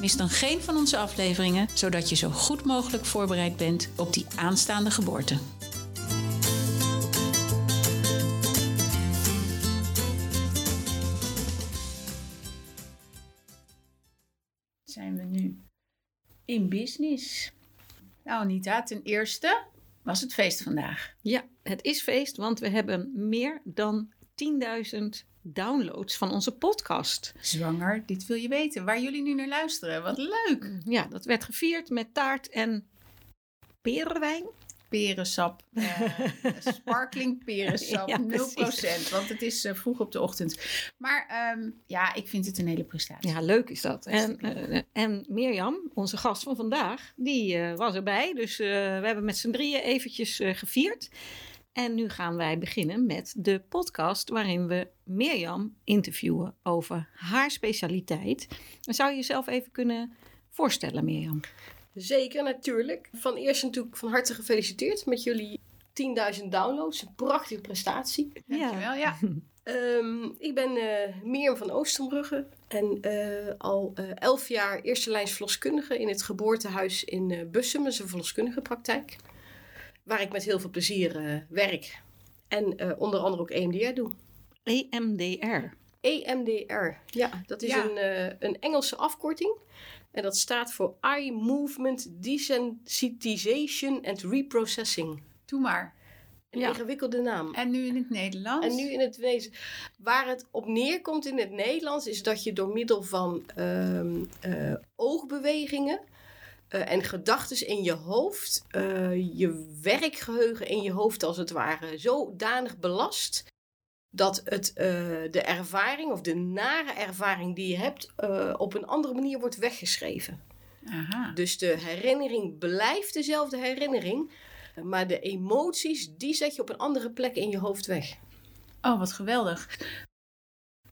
mis dan geen van onze afleveringen, zodat je zo goed mogelijk voorbereid bent op die aanstaande geboorte. Zijn we nu in business? Nou, Anita, ten eerste was het feest vandaag. Ja, het is feest, want we hebben meer dan 10.000 downloads van onze podcast. Zwanger, dit wil je weten. Waar jullie nu naar luisteren. Wat leuk. Ja, dat werd gevierd met taart en perenwijn. Perensap, uh, sparkling perensap, Ja, 0%. Want het is eh, vroeg op de ochtend. Maar ehm, ja, ik vind het een hele prestatie. Ja, leuk is dat. En, eh, en Mirjam, onze gast van vandaag, die eh, was erbij. Dus eh, we hebben met z'n drieën eventjes eh, gevierd. En nu gaan wij beginnen met de podcast waarin we Mirjam interviewen over haar specialiteit. Dan zou je jezelf even kunnen voorstellen, Mirjam? Zeker, natuurlijk. Van eerst natuurlijk van harte gefeliciteerd met jullie 10.000 downloads. Een prachtige prestatie. Dankjewel, ja. Ehm, ik ben eh Mirjam van Oostenbrugge en eh, al eh, elf jaar eerste lijns verloskundige in het geboortehuis in eh Bussum. Dat is een verloskundige praktijk. Waar ik met heel veel plezier eh, werk. En eh, onder andere ook EMDR doe. EMDR. EMDR, ja, dat is Ja. Een, eh, een Engelse afkorting. En dat staat voor Eye Movement Desensitization and Reprocessing. Doe maar. Een Ja. ingewikkelde naam. En nu in het Nederlands. En nu in het wezen. Waar het op neerkomt in het Nederlands is dat je door middel van ehm, eh, oogbewegingen eh, en gedachten in je hoofd, eh, je werkgeheugen in je hoofd als het ware, zodanig belast. Dat het, eh, de ervaring of de nare ervaring die je hebt op een andere manier wordt weggeschreven. Aha. Dus de herinnering blijft dezelfde herinnering. Maar de emoties, die zet je op een andere plek in je hoofd weg. Oh, wat geweldig.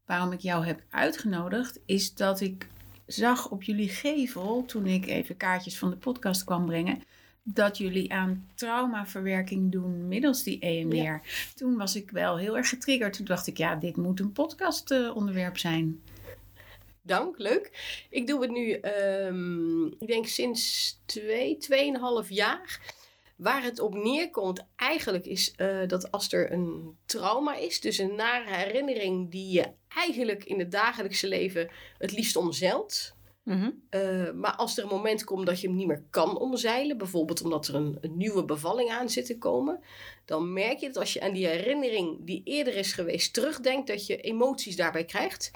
Waarom ik jou heb uitgenodigd, is dat ik zag op jullie gevel, toen ik even kaartjes van de podcast kwam brengen, dat jullie aan traumaverwerking doen middels die EMDR. Ja. Toen was ik wel heel erg getriggerd. Toen dacht ik, ja, dit moet een podcastonderwerp zijn. Dank, leuk. Ik doe het nu, ehm, ik denk sinds twee, tweeënhalf jaar. Waar het op neerkomt eigenlijk is eh, dat als er een trauma is, dus een nare herinnering die je eigenlijk in het dagelijkse leven het liefst omzeilt. Mhm. Eh, maar als er een moment komt dat je hem niet meer kan omzeilen, bijvoorbeeld omdat er een, een nieuwe bevalling aan zit te komen, dan merk je dat als je aan die herinnering die eerder is geweest terugdenkt, dat je emoties daarbij krijgt.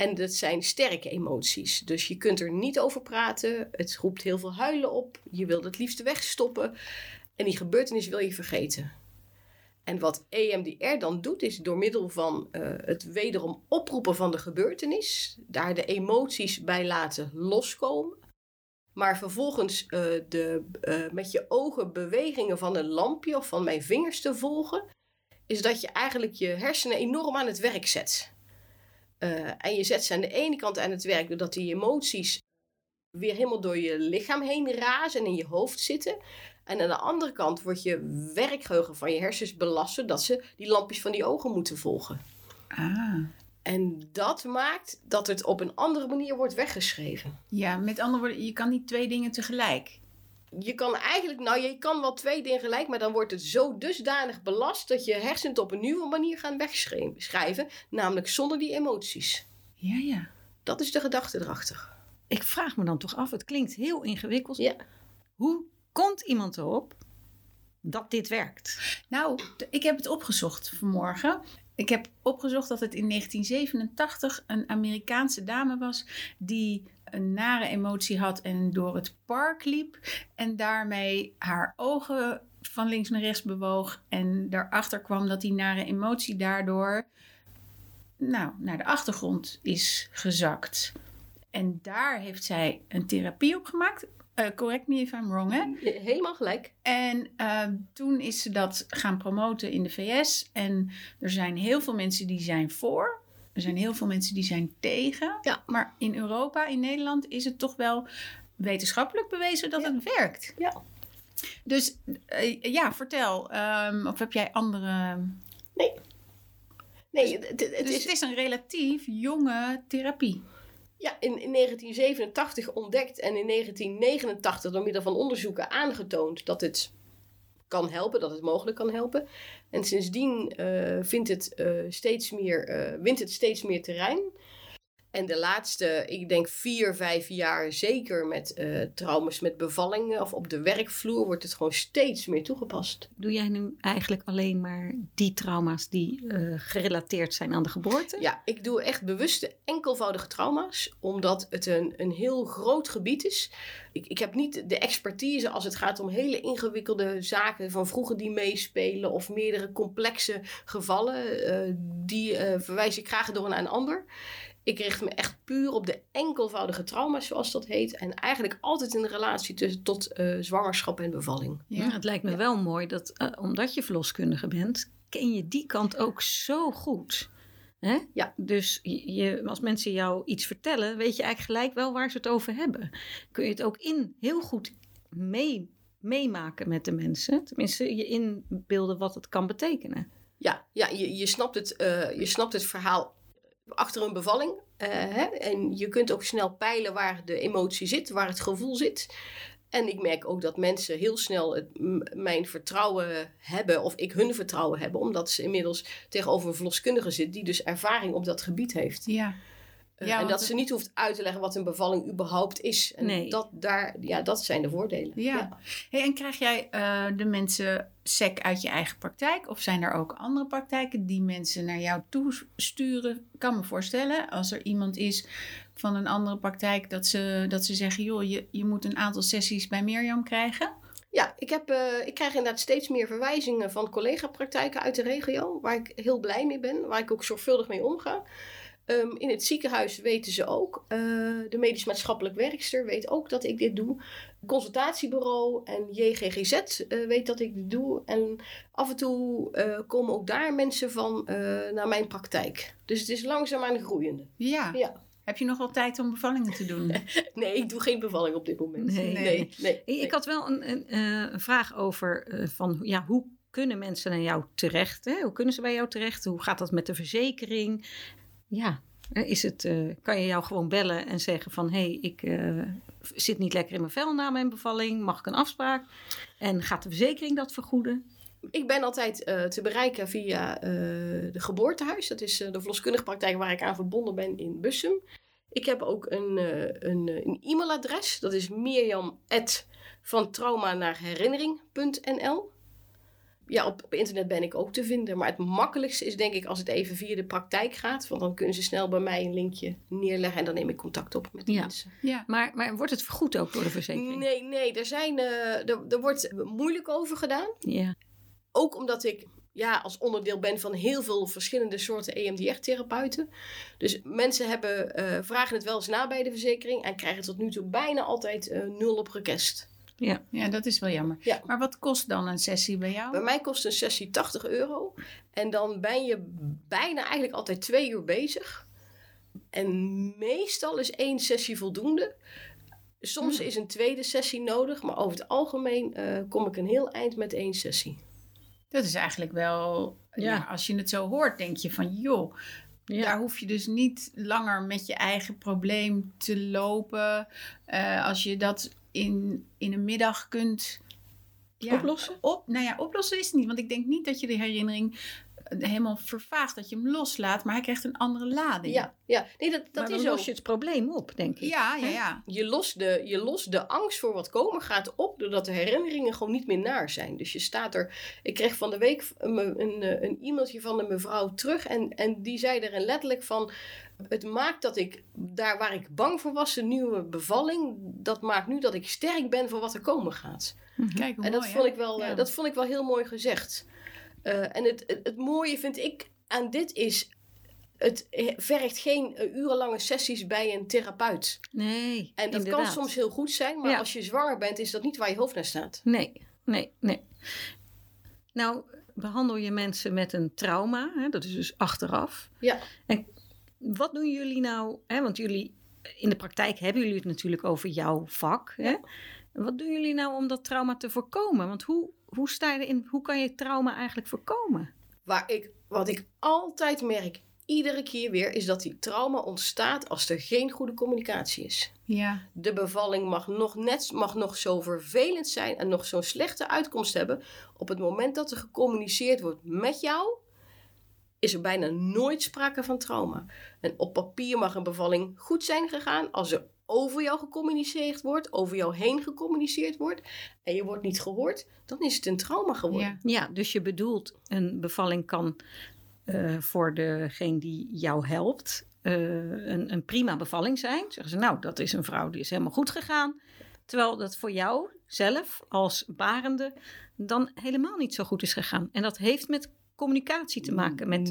En dat zijn sterke emoties. Dus je kunt er niet over praten. Het roept heel veel huilen op. Je wilt het liefst wegstoppen. En die gebeurtenis wil je vergeten. En wat EMDR dan doet, is door middel van eh, het wederom oproepen van de gebeurtenis, daar de emoties bij laten loskomen. Maar vervolgens eh, de, eh, met je ogen bewegingen van een lampje of van mijn vingers te volgen, is dat je eigenlijk je hersenen enorm aan het werk zet. Eh, en je zet ze aan de ene kant aan het werk doordat die emoties weer helemaal door je lichaam heen razen en in je hoofd zitten. En aan de andere kant wordt je werkgeheugen van je hersens belast zodat ze die lampjes van die ogen moeten volgen. Ah. En dat maakt dat het op een andere manier wordt weggeschreven. Ja, met andere woorden, je kan niet twee dingen tegelijk. Je kan eigenlijk, nou je kan wel twee dingen gelijk, maar dan wordt het zo dusdanig belast dat je hersenen het op een nieuwe manier gaan wegschrijven. Namelijk zonder die emoties. Ja, ja. Dat is de gedachte erachter. Ik vraag me dan toch af, het klinkt heel ingewikkeld. Ja. Hoe komt iemand erop dat dit werkt? Nou, ik heb het opgezocht vanmorgen. Ik heb opgezocht dat het in 1987 een Amerikaanse dame was die een nare emotie had en door het park liep en daarmee haar ogen van links naar rechts bewoog en daarachter kwam dat die nare emotie daardoor nou, naar de achtergrond is gezakt. En daar heeft zij een therapie op gemaakt. Uh, correct me if I'm wrong, hè? Helemaal gelijk. En uh, toen is ze dat gaan promoten in de VS. En er zijn heel veel mensen die zijn voor. Er zijn heel veel mensen die zijn tegen. Ja. Maar in Europa, in Nederland, is het toch wel wetenschappelijk bewezen dat Ja. het werkt. Ja. Dus uh, ja, vertel. Um, of heb jij andere... Nee, het, het, het dus is, het is een relatief jonge therapie. ja, in, in 1987 ontdekt en in 1989 door middel van onderzoeken aangetoond dat het kan helpen, dat het mogelijk kan helpen. En sindsdien eh, vindt het, eh, steeds meer, eh, wint het steeds meer terrein. En de laatste, ik denk vier, vijf jaar, zeker met eh, trauma's met bevallingen of op de werkvloer, wordt het gewoon steeds meer toegepast. Doe jij nu eigenlijk alleen maar die trauma's die eh, gerelateerd zijn aan de geboorte? Ja, ik doe echt bewuste enkelvoudige trauma's, omdat het een, een heel groot gebied is. Ik, ik heb niet de expertise als het gaat om hele ingewikkelde zaken van vroeger die meespelen of meerdere complexe gevallen. eh, die verwijs ik graag door naar een ander. Ik richt me echt puur op de enkelvoudige trauma's, zoals dat heet. En eigenlijk altijd in relatie tussen, tot eh, zwangerschap en bevalling. Ja, het lijkt me Ja. wel mooi dat, eh, omdat je verloskundige bent, ken je die kant ook zo goed. Hè? Ja. Dus je, als mensen jou iets vertellen, weet je eigenlijk gelijk wel waar ze het over hebben. Kun je het ook in heel goed mee, meemaken met de mensen. Tenminste, je inbeelden wat het kan betekenen. Ja, ja je, je, snapt het, eh, je snapt het verhaal achter een bevalling. eh, hè? En je kunt ook snel peilen waar de emotie zit, waar het gevoel zit. En ik merk ook dat mensen heel snel mijn vertrouwen hebben, of ik hun vertrouwen hebben, omdat ze inmiddels tegenover een verloskundige zit die dus ervaring op dat gebied heeft. Ja. Eh, Ja, en dat ze niet hoeft uit te leggen wat een bevalling überhaupt is. En Nee. dat, daar, ja, dat zijn de voordelen. Ja. Hey, en krijg jij eh, de mensen sec uit je eigen praktijk? Of zijn er ook andere praktijken die mensen naar jou toe sturen? Ik kan me voorstellen, als er iemand is van een andere praktijk, dat ze, dat ze zeggen: joh, je, je moet een aantal sessies bij Mirjam krijgen. Ja, ik, heb, eh, ik krijg inderdaad steeds meer verwijzingen van collega-praktijken uit de regio, waar ik heel blij mee ben, waar ik ook zorgvuldig mee omga. Ehm, in het ziekenhuis weten ze ook, eh, de medisch-maatschappelijk werkster weet ook dat ik dit doe. Consultatiebureau en JGGZ eh, weet dat ik dit doe. En af en toe eh, komen ook daar mensen van naar mijn praktijk. Dus het is langzaam aan de groeiende. Ja. Ja. Heb je nog wel tijd om bevallingen te doen? Nee, ik doe geen bevalling op dit moment. Nee. nee, nee. Ik- nee. Ik had wel een, een, vraag over van ja, hoe kunnen mensen naar jou terecht? Hè? Hoe kunnen ze bij jou terecht? Hoe gaat dat met de verzekering? Ja, is het, eh, kan je jou gewoon bellen en zeggen van hé, hey, ik eh, zit niet lekker in mijn vel na mijn bevalling, mag ik een afspraak? En gaat de verzekering dat vergoeden? Ik ben altijd eh, te bereiken via de geboortehuis. Dat is de verloskundige praktijk waar ik aan verbonden ben in Bussum. Ik heb ook een, een, een e-mailadres. Dat is mirjam van trauma naar herinnering.nl. Ja, op, op internet ben ik ook te vinden. Maar het makkelijkste is denk ik als het even via de praktijk gaat. Want dan kunnen ze snel bij mij een linkje neerleggen. En dan neem ik contact op met de Ja. mensen. Ja. Maar, maar wordt het vergoed ook door de verzekering? Nee, nee. Er, zijn, eh, er, er wordt moeilijk over gedaan. Ja, Ook omdat ik ja, als onderdeel ben van heel veel verschillende soorten EMDR-therapeuten. Dus mensen hebben, eh, vragen het wel eens na bij de verzekering en krijgen tot nu toe bijna altijd eh, nul op request. Ja. ja, dat is wel jammer. Ja. Maar wat kost dan een sessie bij jou? Bij mij kost een sessie 80 euro en dan ben je bijna eigenlijk altijd twee uur bezig. En meestal is één sessie voldoende. Soms Hmm. is een tweede sessie nodig, maar over het algemeen eh, kom ik een heel eind met één sessie. Dat is eigenlijk wel, ja. Ja. als je het zo hoort, denk je van joh, Ja. daar hoef je dus niet langer met je eigen probleem te lopen. Eh, als je dat in, in een middag kunt ja, Oplossen? Op, nou ja, oplossen is het niet, want ik denk niet dat je de herinnering helemaal vervaagt, dat je hem loslaat, maar hij krijgt een andere lading. Ja, ja. Nee, dat, dat maar dan is ook. los je het probleem op, denk ik. ja, ja. Ja. Je lost, de, je lost de angst voor wat komen gaat op, doordat de herinneringen gewoon niet meer naar zijn. Dus je staat er. Ik kreeg van de week een, een, eh, een e-mailtje van een mevrouw terug. En, en die zei er letterlijk van. Het maakt dat ik daar waar ik bang voor was, een nieuwe bevalling. Dat maakt nu dat ik sterk ben voor wat er komen gaat. Mhm. Kijk hoe En dat mooi, vond, ik wel, eh, Ja. dat vond ik wel heel mooi gezegd. Eh, en het, het, het mooie vind ik aan dit is. het vergt geen eh, urenlange sessies bij een therapeut. Nee, En dat inderdaad. kan soms heel goed zijn, maar Ja. als je zwanger bent, is dat niet waar je hoofd naar staat. Nee, nee, nee. Nou, behandel je mensen met een trauma, hè, dat is dus achteraf. Ja. En wat doen jullie nou, hè, want jullie in de praktijk hebben jullie het natuurlijk over jouw vak. Hè? Wat doen jullie nou om dat trauma te voorkomen? Want hoe, hoe sta je erin, hoe kan je trauma eigenlijk voorkomen? Waar ik, wat ik altijd merk, iedere keer weer, is dat die trauma ontstaat als er geen goede communicatie is. Ja. De bevalling mag nog net mag nog zo vervelend zijn en nog zo'n slechte uitkomst hebben. Op het moment dat er gecommuniceerd wordt met jou, is er bijna nooit sprake van trauma. En op papier mag een bevalling goed zijn gegaan als er over jou gecommuniceerd wordt, over jou heen gecommuniceerd wordt en je wordt niet gehoord, dan is het een trauma geworden. Ja. Ja, dus je bedoelt een bevalling kan eh, voor degene die jou helpt eh, een, een prima bevalling zijn. Zeggen ze, nou, dat is een vrouw die is helemaal goed gegaan. Terwijl dat voor jou zelf als barende dan helemaal niet zo goed is gegaan. En dat heeft met communicatie te maken. Met,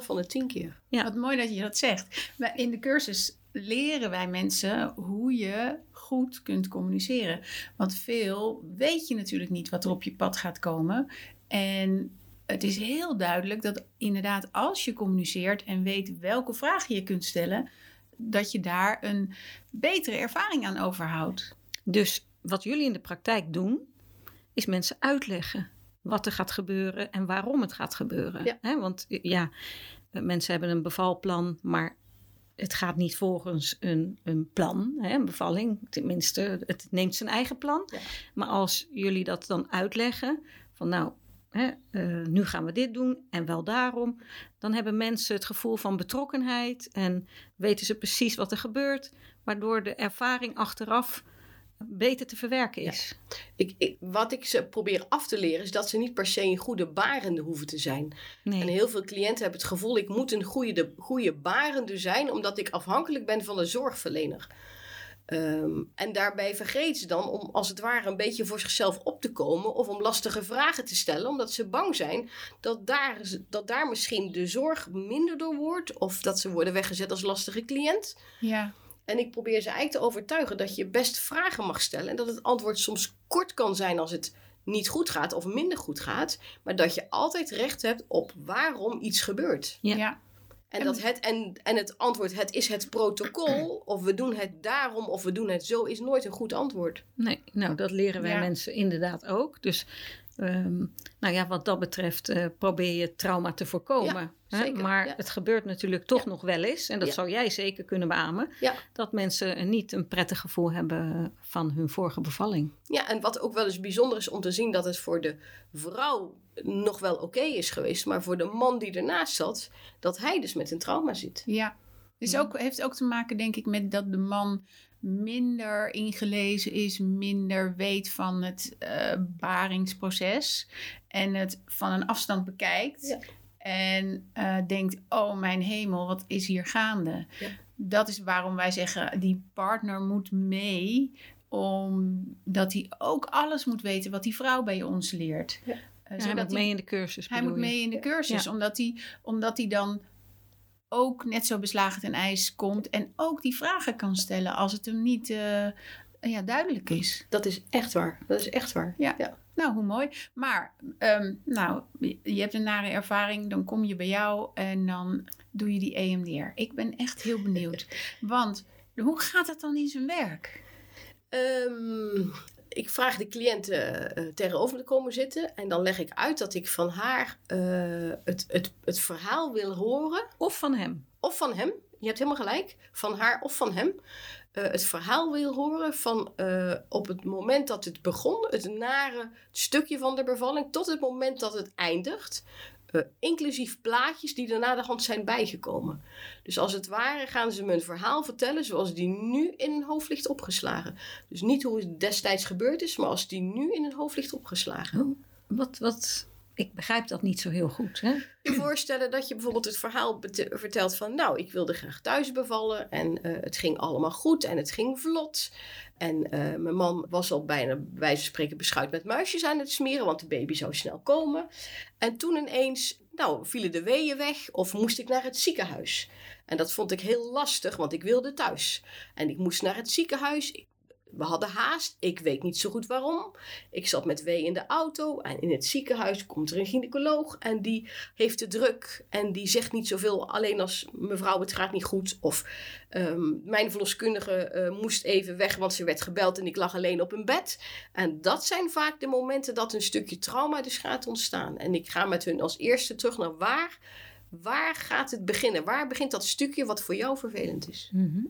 9,5 van de 10 keer. Ja. Wat mooi dat je dat zegt. Wij- In de cursus leren wij mensen hoe je goed kunt communiceren. Want veel weet je natuurlijk niet wat er op je pad gaat komen. En het is heel duidelijk dat inderdaad als je communiceert en weet welke vragen je kunt stellen, dat je daar een betere ervaring aan overhoudt. Dus wat jullie in de praktijk doen, is mensen uitleggen wat er gaat gebeuren en waarom het gaat gebeuren. Ja. Want ja, mensen hebben een bevalplan, maar het gaat niet volgens een, een plan, hè, een bevalling. Tenminste, het neemt zijn eigen plan. Ja. Maar als jullie dat dan uitleggen, van nou, hè, eh, nu gaan we dit doen en wel daarom, dan hebben mensen het gevoel van betrokkenheid en weten ze precies wat er gebeurt, waardoor de ervaring achteraf beter te verwerken is. Ik, ik, wat ik ze probeer af te leren is dat ze niet per se een goede barende hoeven te zijn. Nee. En heel veel cliënten hebben het gevoel, ik moet een goede, goede barende zijn, omdat ik afhankelijk ben van de zorgverlener. Ehm, en daarbij vergeten ze dan om als het ware een beetje voor zichzelf op te komen of om lastige vragen te stellen, omdat ze bang zijn dat daar, dat daar misschien de zorg minder door wordt of dat ze worden weggezet als lastige cliënt. Ja. En ik probeer ze eigenlijk te overtuigen dat je best vragen mag stellen. En dat het antwoord soms kort kan zijn als het niet goed gaat of minder goed gaat. Maar dat je altijd recht hebt op waarom iets gebeurt. Ja. ja. En, dat het, en, en het antwoord, het is het protocol, of we doen het daarom, of we doen het zo, is nooit een goed antwoord. Nee, nou dat leren wij Ja. mensen inderdaad ook. Dus ehm, nou ja, wat dat betreft eh, probeer je trauma te voorkomen. Ja, hè? zeker, Maar ja. het gebeurt natuurlijk toch Ja. nog wel eens, en dat Ja. zou jij zeker kunnen beamen, Ja. dat mensen niet een prettig gevoel hebben van hun vorige bevalling. Ja, en wat ook wel eens bijzonder is om te zien dat het voor de vrouw nog wel oké is geweest, maar voor de man die ernaast zat, dat hij dus met een trauma zit. Ja. Dus ook, heeft ook te maken, denk ik, met dat de man minder ingelezen is, minder weet van het eh, baringsproces en het van een afstand bekijkt. Ja. En eh, denkt, oh mijn hemel, wat is hier gaande? Ja. Dat is waarom wij zeggen, die partner moet mee, omdat hij ook alles moet weten wat die vrouw bij ons leert. Ja. Eh, Ja, hij moet mee in de cursus. hij moet je? mee in de cursus, Ja. omdat, hij, omdat hij dan ook net zo beslagen ten ijs komt en ook die vragen kan stellen als het hem niet eh, ja, duidelijk is. Dat is echt waar. Dat is echt waar. Ja. Nou, hoe mooi. Maar, ehm, nou, je- je hebt een nare ervaring, dan kom je bij jou en dan doe je die EMDR. Ik ben echt heel benieuwd. Want hoe gaat dat dan in zijn werk? Ehm, ik vraag de cliënt eh, eh, tegenover te komen zitten. En dan leg ik uit dat ik van haar eh, het, het, het verhaal wil horen. Of van hem. Of van hem. Je hebt helemaal gelijk. Van haar of van hem. het verhaal wil horen van op het moment dat het begon. Het nare stukje van de bevalling. Tot het moment dat het eindigt. Eh, inclusief plaatjes die er na de hand zijn bijgekomen. Dus als het ware gaan ze me een verhaal vertellen zoals die nu in hun hoofd ligt opgeslagen. Dus niet hoe het destijds gebeurd is, maar als die nu in hun hoofd ligt opgeslagen. Wat, wat, ik begrijp dat niet zo heel goed. Hè? je voorstellen dat je bijvoorbeeld het verhaal vertelt van... nou, ik wilde graag thuis bevallen en eh, het ging allemaal goed en het ging vlot. En eh, mijn man was al bijna, bij wijze van spreken, beschuit met muisjes aan het smeren... want de baby zou snel komen. En toen ineens Nou, vielen de weeën weg of moest ik naar het ziekenhuis? En dat vond ik heel lastig, want ik wilde thuis. En ik moest naar het ziekenhuis. We hadden haast. Ik weet niet zo goed waarom. Ik zat met wee in de auto. En in het ziekenhuis komt er een gynaecoloog. En die heeft de druk. En die zegt niet zoveel. Alleen als mevrouw, het gaat niet goed. Of ehm, mijn verloskundige eh, moest even weg. Want ze werd gebeld en ik lag alleen op een bed. En dat zijn vaak de momenten dat een stukje trauma dus gaat ontstaan. En ik ga met hun als eerste terug naar waar. Waar gaat het beginnen? Waar begint dat stukje wat voor jou vervelend is? Mhm.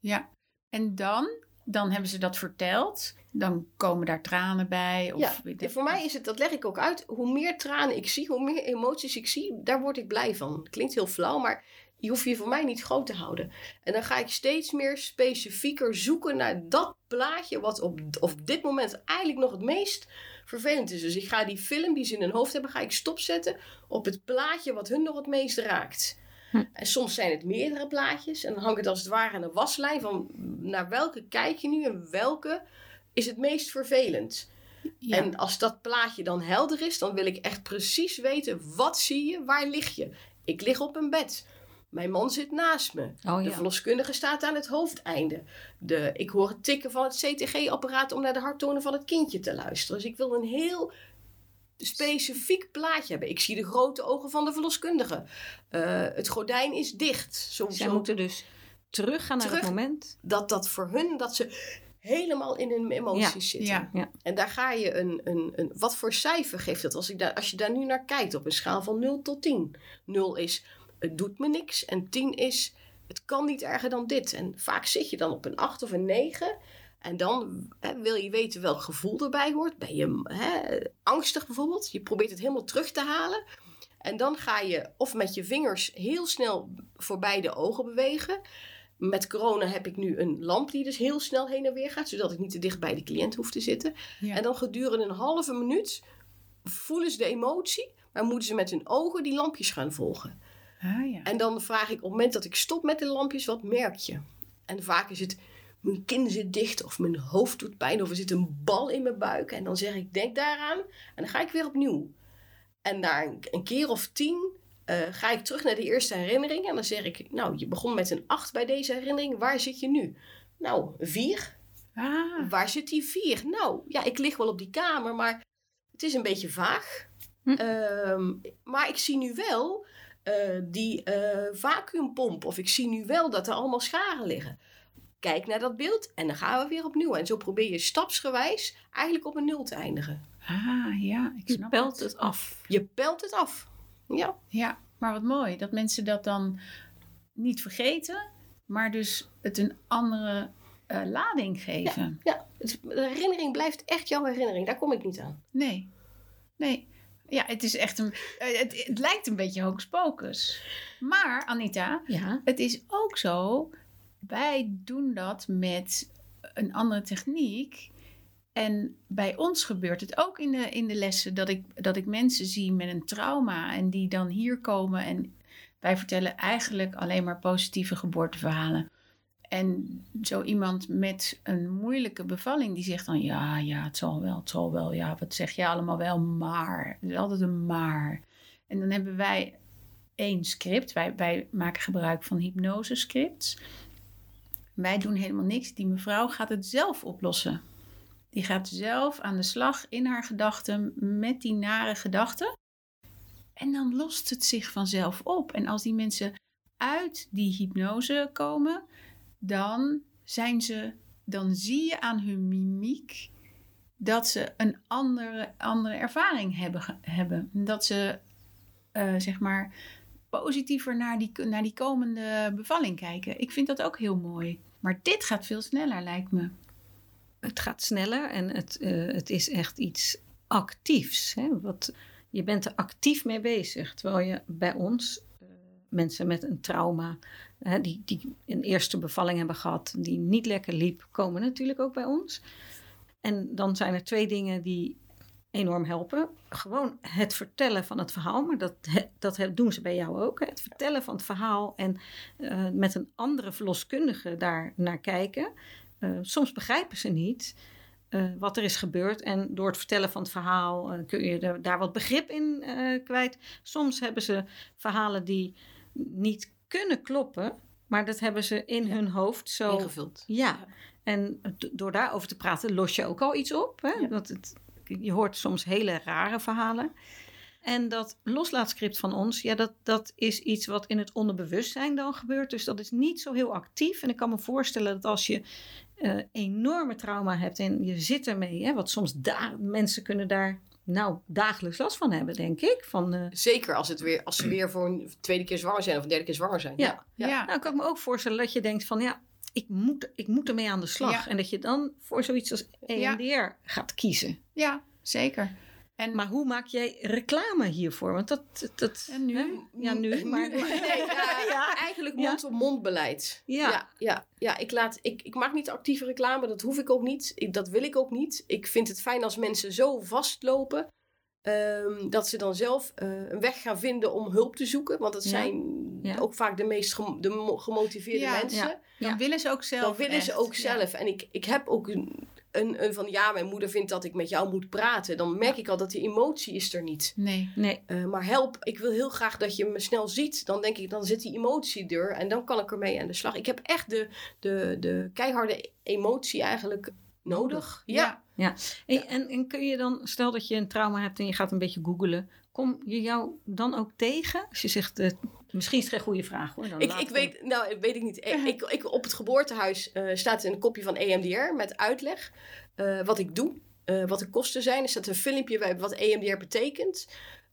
Ja, en dan, dan hebben ze dat verteld. Dan komen daar tranen bij. Of, Ja, voor mij is het, dat leg ik ook uit, hoe meer tranen ik zie, hoe meer emoties ik zie, daar word ik blij van. Klinkt heel flauw, maar je hoeft je voor mij niet groot te houden. En dan ga ik steeds meer specifieker zoeken naar dat plaatje wat op, op dit moment eigenlijk nog het meest vervelend is. Dus ik ga die film die ze in hun hoofd hebben, ga ik stopzetten op het plaatje wat hun nog het meest raakt. Hm. En soms zijn het meerdere plaatjes en dan hangt het als het ware aan een waslijn van naar welke kijk je nu en welke is het meest vervelend. Ja. En als dat plaatje dan helder is, dan wil ik echt precies weten, wat zie je, waar lig je? Ik lig op een bed. Mijn man zit naast me. Oh De verloskundige staat aan het hoofdeinde. De, ik hoor het tikken van het CTG-apparaat om naar de harttonen van het kindje te luisteren. Dus ik wil een heel specifiek plaatje hebben. Ik zie de grote ogen van de verloskundige. Eh, het gordijn is dicht. Zo, Zij zo- moeten dus teruggaan naar Terug. het moment. dat dat voor hun, dat ze helemaal in hun emoties zitten. Ja. En daar ga je een, een, een. Wat voor cijfer geeft dat als, ik daar, als je daar nu naar kijkt op een schaal van 0 tot 10? 0 is het doet me niks en 10 is het kan niet erger dan dit. En vaak zit je dan op een 8 of een 9. En dan hè, wil je weten welk gevoel erbij hoort. Ben je hè, angstig bijvoorbeeld? Je probeert het helemaal terug te halen. En dan ga je of met je vingers heel snel voorbij de ogen bewegen. Met corona heb ik nu een lamp die dus heel snel heen en weer gaat, zodat ik niet te dicht bij de cliënt hoef te zitten. Ja. En dan gedurende een halve minuut voelen ze de emotie, maar moeten ze met hun ogen die lampjes gaan volgen. Ah, ja. En dan vraag ik op het moment dat ik stop met de lampjes, wat merk je? En vaak is het, mijn kin zit dicht of mijn hoofd doet pijn of er zit een bal in mijn buik. En dan zeg ik, denk daaraan. En dan ga ik weer opnieuw. En na een, een keer of tien eh, ga ik terug naar de eerste herinnering. En dan zeg ik, nou, je begon met een 8 bij deze herinnering. Waar zit je nu? Nou, een 4. Ah, Waar zit die 4? Nou, ja, ik lig wel op die kamer, maar het is een beetje vaag. Hm. Ehm, maar ik zie nu wel eh, die eh, vacuümpomp. Of ik zie nu wel dat er allemaal scharen liggen. Kijk naar dat beeld en dan gaan we weer opnieuw. En zo probeer je stapsgewijs eigenlijk op een nul te eindigen. ah, ja, ik Je snap pelt het. het af. Je pelt het af. Ja, Ja, maar wat mooi dat mensen dat dan niet vergeten, maar dus het een andere eh, lading geven. ja. Het- de herinnering blijft echt jouw herinnering. Daar kom ik niet aan. Nee, nee. Ja, het is echt een. eh, Het, het lijkt een beetje hocus pocus. Maar Anita, Ja. het is ook zo. Wij doen dat met een andere techniek. En bij ons gebeurt het ook in de, in de lessen dat ik, dat ik mensen zie met een trauma en die dan hier komen. En wij vertellen eigenlijk alleen maar positieve geboorteverhalen. En zo iemand met een moeilijke bevalling, die zegt dan: Ja, ja, het zal wel, het zal wel. Ja, wat zeg je allemaal wel? Maar. Er is altijd een maar. En dan hebben wij één script. Wij, wij maken gebruik van hypnosescripts. Wij doen helemaal niks. Die mevrouw gaat het zelf oplossen. Die gaat zelf aan de slag in haar gedachten met die nare gedachten. En dan lost het zich vanzelf op. En als die mensen uit die hypnose komen, dan zijn ze, dan zie je aan hun mimiek dat ze een andere, andere ervaring hebben. hebben. Dat ze, eh, zeg maar, positiever naar die, naar die komende bevalling kijken. Ik vind dat ook heel mooi. Maar dit gaat veel sneller, lijkt me. Het gaat sneller en het, eh, het is echt iets actiefs. Hè? Wat, je bent er actief mee bezig. Terwijl je bij ons, eh, mensen met een trauma, hè, die, die een eerste bevalling hebben gehad, die niet lekker liep, komen natuurlijk ook bij ons. En dan zijn er twee dingen die enorm helpen. Gewoon het vertellen van het verhaal, maar dat, dat doen ze bij jou ook. hè. Het vertellen van het verhaal en eh, met een andere verloskundige daar naar kijken. Eh, soms begrijpen ze niet. eh, wat er is gebeurd. En door het vertellen van het verhaal eh, kun je er, daar wat begrip in kwijt. Soms hebben ze verhalen die niet kunnen kloppen, maar dat hebben ze in hun hoofd zo. Ingevuld. Ja, en door daarover te praten los je ook al iets op. Hè? Ja. Het, je hoort soms hele rare verhalen. En dat loslaatscript van ons, ja, dat, dat is iets wat in het onderbewustzijn dan gebeurt. Dus dat is niet zo heel actief. En ik kan me voorstellen dat als je eh, enorme trauma hebt en je zit ermee, hè, wat soms da- mensen kunnen daar nou dagelijks last van hebben, denk ik. Van, eh, Zeker als, het weer, als ze weer voor een tweede keer zwanger zijn of een derde keer zwanger zijn. Ja. ja. Nou, kan ik me ook voorstellen dat je denkt van ja, ik moet, ik moet ermee aan de slag. Ja. En dat je dan voor zoiets als EMDR gaat kiezen. Ja, zeker. En, Maar hoe maak jij reclame hiervoor? Want dat... dat en nu? hè? Ja, nu. Maar, Nee, ja, Ja. Eigenlijk mond-op-mond beleid. Ja. ja, ja, ja, ik, laat, ik, ik maak niet actieve reclame, dat hoef ik ook niet. Ik, dat wil ik ook niet. Ik vind het fijn als mensen zo vastlopen. ehm, dat ze dan zelf eh, een weg gaan vinden om hulp te zoeken. Want dat zijn Ja. ook vaak de meest gem- de mo- gemotiveerde Ja, mensen. ja. Dan willen ze ook zelf. Dan willen ze ook zelf. En ik, ik heb ook een, een, een van ja, mijn moeder vindt dat ik met jou moet praten. Dan merk ik al dat die emotie is er niet. Nee. nee, Eh, maar help, ik wil heel graag dat je me snel ziet. Dan denk ik, dan zit die emotie er en dan kan ik ermee aan de slag. Ik heb echt de, de, de keiharde emotie eigenlijk nodig. Ja. Hey, en, en kun je dan, stel dat je een trauma hebt en je gaat een beetje googelen. Kom je jou dan ook tegen? Als je zegt, eh, misschien is het geen goede vraag hoor. Dan Ik, weet, nou, weet ik niet. Ik, ik, ik- op het geboortehuis eh, staat een kopje van EMDR met uitleg. eh, wat ik doe, eh, wat de kosten zijn. Er staat een filmpje bij wat EMDR betekent.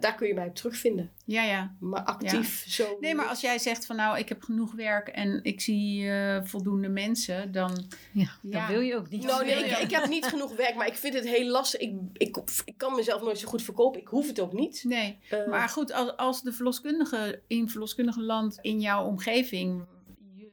Daar kun je mij op terugvinden. Ja, ja. Maar actief zo. Nee, maar als jij zegt van nou, ik heb genoeg werk en ik zie eh, voldoende mensen, dan... ja, dan wil je ook niet. Nou, nee, ik, ik heb niet genoeg werk, maar ik vind het heel lastig. Ik, ik, ik kan mezelf nooit zo goed verkopen. Ik hoef het ook niet. Nee. Eh, Maar goed, als, als de verloskundige in verloskundige land in jouw omgeving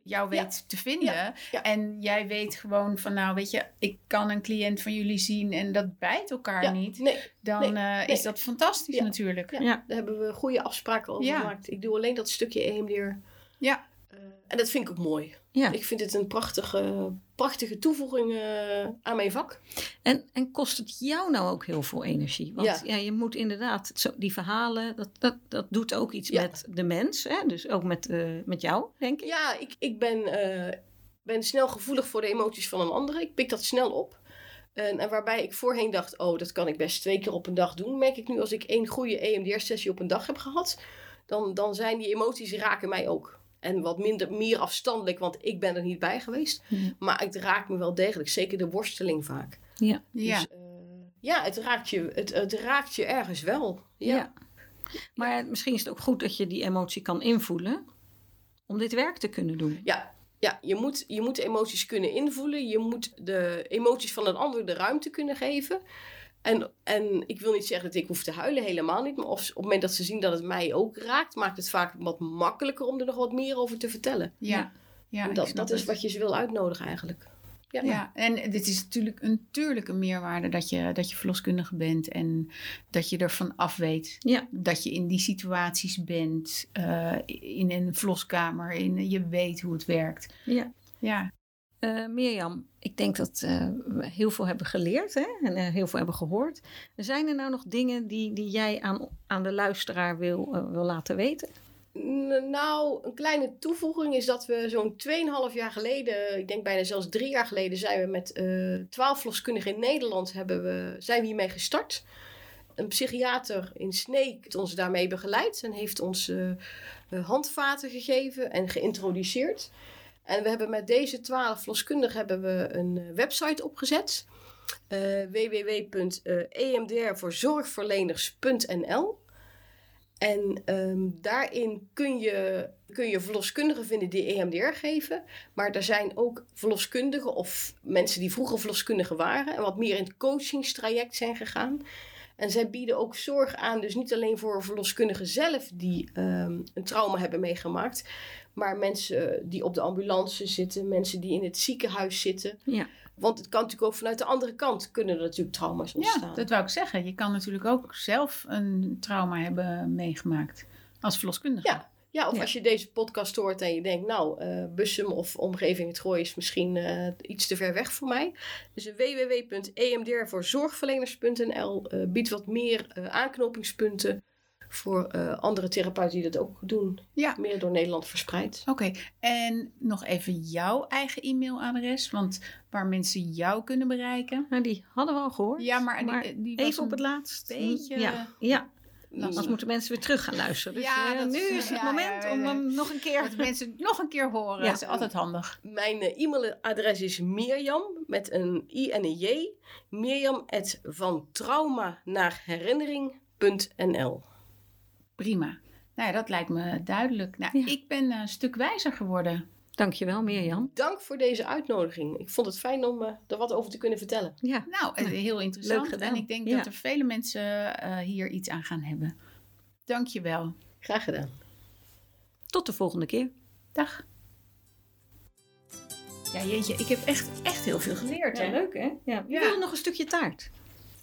jou weet te vinden. Ja, ja. En jij weet gewoon van nou weet je, ik kan een cliënt van jullie zien en dat bijt elkaar ja, niet. Nee, Dan nee, eh, nee. is dat fantastisch Ja. natuurlijk. Ja. Ja. daar hebben we goede afspraken over Ja. gemaakt. Ik doe alleen dat stukje EMDR. Ja. Eh, en dat vind ik ook mooi. Ja. Ik vind het een prachtige, prachtige toevoeging eh, aan mijn vak. En, en kost het jou nou ook heel veel energie? Want ja, Ja. je moet inderdaad, zo, die verhalen, dat, dat, dat doet ook iets Ja. met de mens. Hè? Dus ook met, eh, met jou, denk ik. Ja, ik, ik ben, eh, ben snel gevoelig voor de emoties van een ander. Ik pik dat snel op. En, en waarbij ik voorheen dacht, oh, dat kan ik best twee keer op een dag doen. Merk ik nu als ik één goede EMDR-sessie op een dag heb gehad, dan, dan zijn die emoties raken mij ook. En wat minder, meer afstandelijk, want ik ben er niet bij geweest. Maar het raakt me wel degelijk, zeker de worsteling vaak. Ja. Ja. Dus, eh, ja, het raakt, je, het, het raakt je ergens wel. Ja. Ja. Maar misschien is het ook goed dat je die emotie kan invoelen om dit werk te kunnen doen. Ja, ja je, moet, je moet emoties kunnen invoelen. Je moet de emoties van een ander de ruimte kunnen geven. En, en ik wil niet zeggen dat ik hoef te huilen, helemaal niet. Maar of, op het moment dat ze zien dat het mij ook raakt, maakt het vaak wat makkelijker om er nog wat meer over te vertellen. Ja. Ja, En ik dat snap dat is het. wat je ze wil uitnodigen eigenlijk. Ja, Ja, en dit is natuurlijk een natuurlijke meerwaarde dat je, dat je verloskundige bent en dat je ervan af weet. Ja. Dat je in die situaties bent, eh, in een verloskamer, in, je weet hoe het werkt. Ja. Ja, Eh, Mirjam, ik denk dat eh, we heel veel hebben geleerd hè? en eh, heel veel hebben gehoord. Zijn er nou nog dingen die, die jij aan, aan de luisteraar wil, wil laten weten? Nou, een kleine toevoeging is dat we zo'n 2,5 jaar geleden, ik denk bijna zelfs drie jaar geleden, zijn we met 12 verloskundigen in Nederland hebben we, zijn we hiermee gestart. Een psychiater in Sneek heeft ons daarmee begeleid en heeft ons handvaten gegeven en geïntroduceerd. En we hebben met deze 12 verloskundigen hebben we een eh, website opgezet. eh www.emdrvoorzorgverleners.nl En ehm, daarin kun je, kun je verloskundigen vinden die EMDR geven. Maar er zijn ook verloskundigen of mensen die vroeger verloskundigen waren. En wat meer in het coachingstraject zijn gegaan. En zij bieden ook zorg aan, dus niet alleen voor verloskundigen zelf die ehm, een trauma hebben meegemaakt. Maar mensen die op de ambulance zitten, mensen die in het ziekenhuis zitten. Ja. Want het kan natuurlijk ook vanuit de andere kant kunnen er natuurlijk trauma's ontstaan. ja, dat wou ik zeggen. Je kan natuurlijk ook zelf een trauma hebben meegemaakt als verloskundige. Ja, Ja, of Ja. als je deze podcast hoort en je denkt, nou, eh Bussum of omgeving het Gooi is misschien eh, iets te ver weg voor mij. Dus www.emdr voor zorgverleners.nl eh, biedt wat meer eh, aanknopingspunten voor eh, andere therapeuten die dat ook doen. Ja. Meer door Nederland verspreid. Oké, en nog even jouw eigen e-mailadres, want waar mensen jou kunnen bereiken. Nou, die hadden we al gehoord. Ja, maar, Maar die, die was Even op het laatst. beetje Ja, ja. anders moeten mensen weer terug gaan luisteren. Dus Ja, eh, dat nu is- het ja, moment ja, om hem nog een keer... Dat mensen nog een keer horen, Ja. dat is altijd handig. Mijn eh, e-mailadres is Mirjam met een i en een j. Mirjam at van trauma naar herinnering.nl. Prima. Nou ja, dat lijkt me duidelijk. Nou, Ja. ik ben een stuk wijzer geworden. Dankjewel, Mirjam. Dank voor deze uitnodiging. Ik vond het fijn om eh, er wat over te kunnen vertellen. Ja, Nou, eh, heel interessant. leuk gedaan. En ik denk Ja. dat er vele mensen eh, hier iets aan gaan hebben. Dank je wel. Graag gedaan. tot de volgende keer. Dag. Ja, jeetje, ik heb echt, echt heel veel geleerd. hè? leuk hè? Ja. Je Ja. wil nog een stukje taart.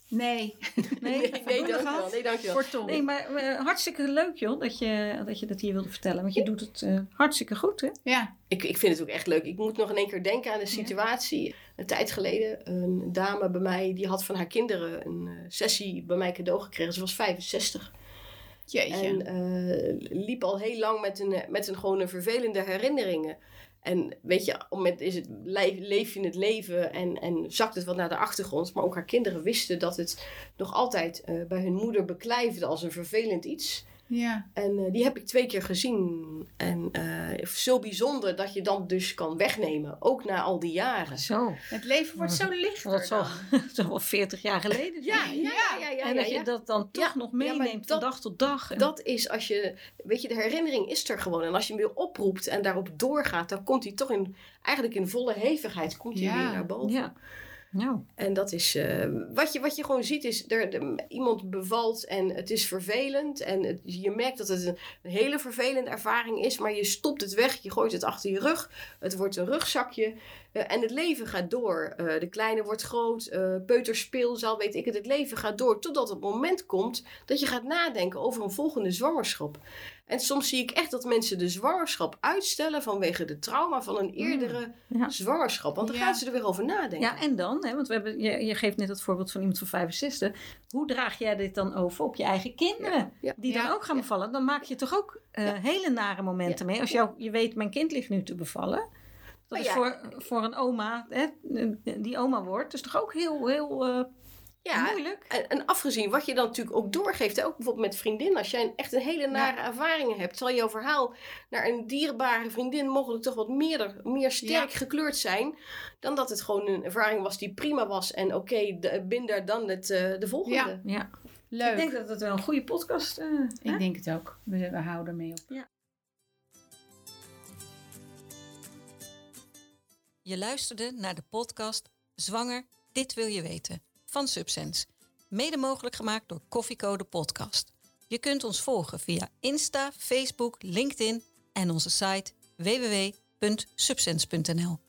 Nee, Nee, nee, nee dankjewel. Nee, dankjewel. Nee, maar eh, hartstikke leuk joh, dat je, dat je dat hier wilde vertellen. Want je doet het eh, hartstikke goed hè? Ja, Ik, ik vind het ook echt leuk. Ik moet nog in één keer denken aan de situatie. Een tijd geleden, een dame bij mij, die had van haar kinderen een eh, sessie bij mij cadeau gekregen. Ze was 65. jeetje. En eh, liep al heel lang met een, met een gewoon een vervelende herinneringen. En weet je, op het moment is het, le- leef je het leven en, en zakt het wat naar de achtergrond. Maar ook haar kinderen wisten dat het nog altijd eh, bij hun moeder beklijfde als een vervelend iets. Ja. En eh, die heb ik twee keer gezien. En eh, zo bijzonder dat je dan dus kan wegnemen, ook na al die jaren. Zo, Het leven wordt zo lichter dat zal wel 40 jaar geleden Ja, ja, ja, ja. ja, en dat ja. je dat dan toch Ja, nog ja, maar meeneemt dat- van dag tot dag. En- Dat is als je, weet je, de herinnering is er gewoon. En als je hem weer oproept en daarop doorgaat, dan komt hij toch in, eigenlijk in volle hevigheid, komt hij Ja. weer naar boven. ja. En dat is, eh, wat, je, wat je gewoon ziet is, er, iemand bevalt en het is vervelend. En je merkt dat het een, hele vervelende ervaring is, maar je stopt het weg, je gooit het achter je rug. Het wordt een rugzakje eh, en het leven gaat door. Eh, de kleine wordt groot, peuterspeelzaal, weet ik het. Het leven gaat door totdat het moment komt dat je gaat nadenken over een volgende zwangerschap. En soms zie ik echt dat mensen de zwangerschap uitstellen vanwege de trauma van een eerdere ja. zwangerschap. Want dan Ja. gaan ze er weer over nadenken. ja, en dan, hè, want we hebben, je, je geeft net het voorbeeld van iemand van 65. Hoe draag jij dit dan over op je eigen kinderen? Ja. Die Ja. dan ook gaan Ja. bevallen. Dan maak je toch ook eh, Ja. hele nare momenten mee. Als jou, je weet, mijn kind ligt nu te bevallen. Dat Maar is ja. voor, voor een oma, hè, die oma wordt, is toch ook heel, heel eh, Ja, moeilijk? En, en afgezien wat je dan natuurlijk ook doorgeeft, ook bijvoorbeeld met vriendinnen. Als jij een, echt een hele nare ervaringen hebt, zal jouw verhaal naar een dierbare vriendin mogelijk toch wat meer, meer sterk gekleurd zijn. Dan dat het gewoon een ervaring was die prima was. En oké, de binder dan het, eh, de volgende. Ja. Ja. Leuk. Ik denk dat het wel een goede podcast is. Ik denk het ook. We, we houden ermee op. Je luisterde naar de podcast Zwanger, dit wil je weten van Subsense. Mede mogelijk gemaakt door Koffiecode Podcast. Je kunt ons volgen via Insta, Facebook, LinkedIn en onze site www.subsense.nl.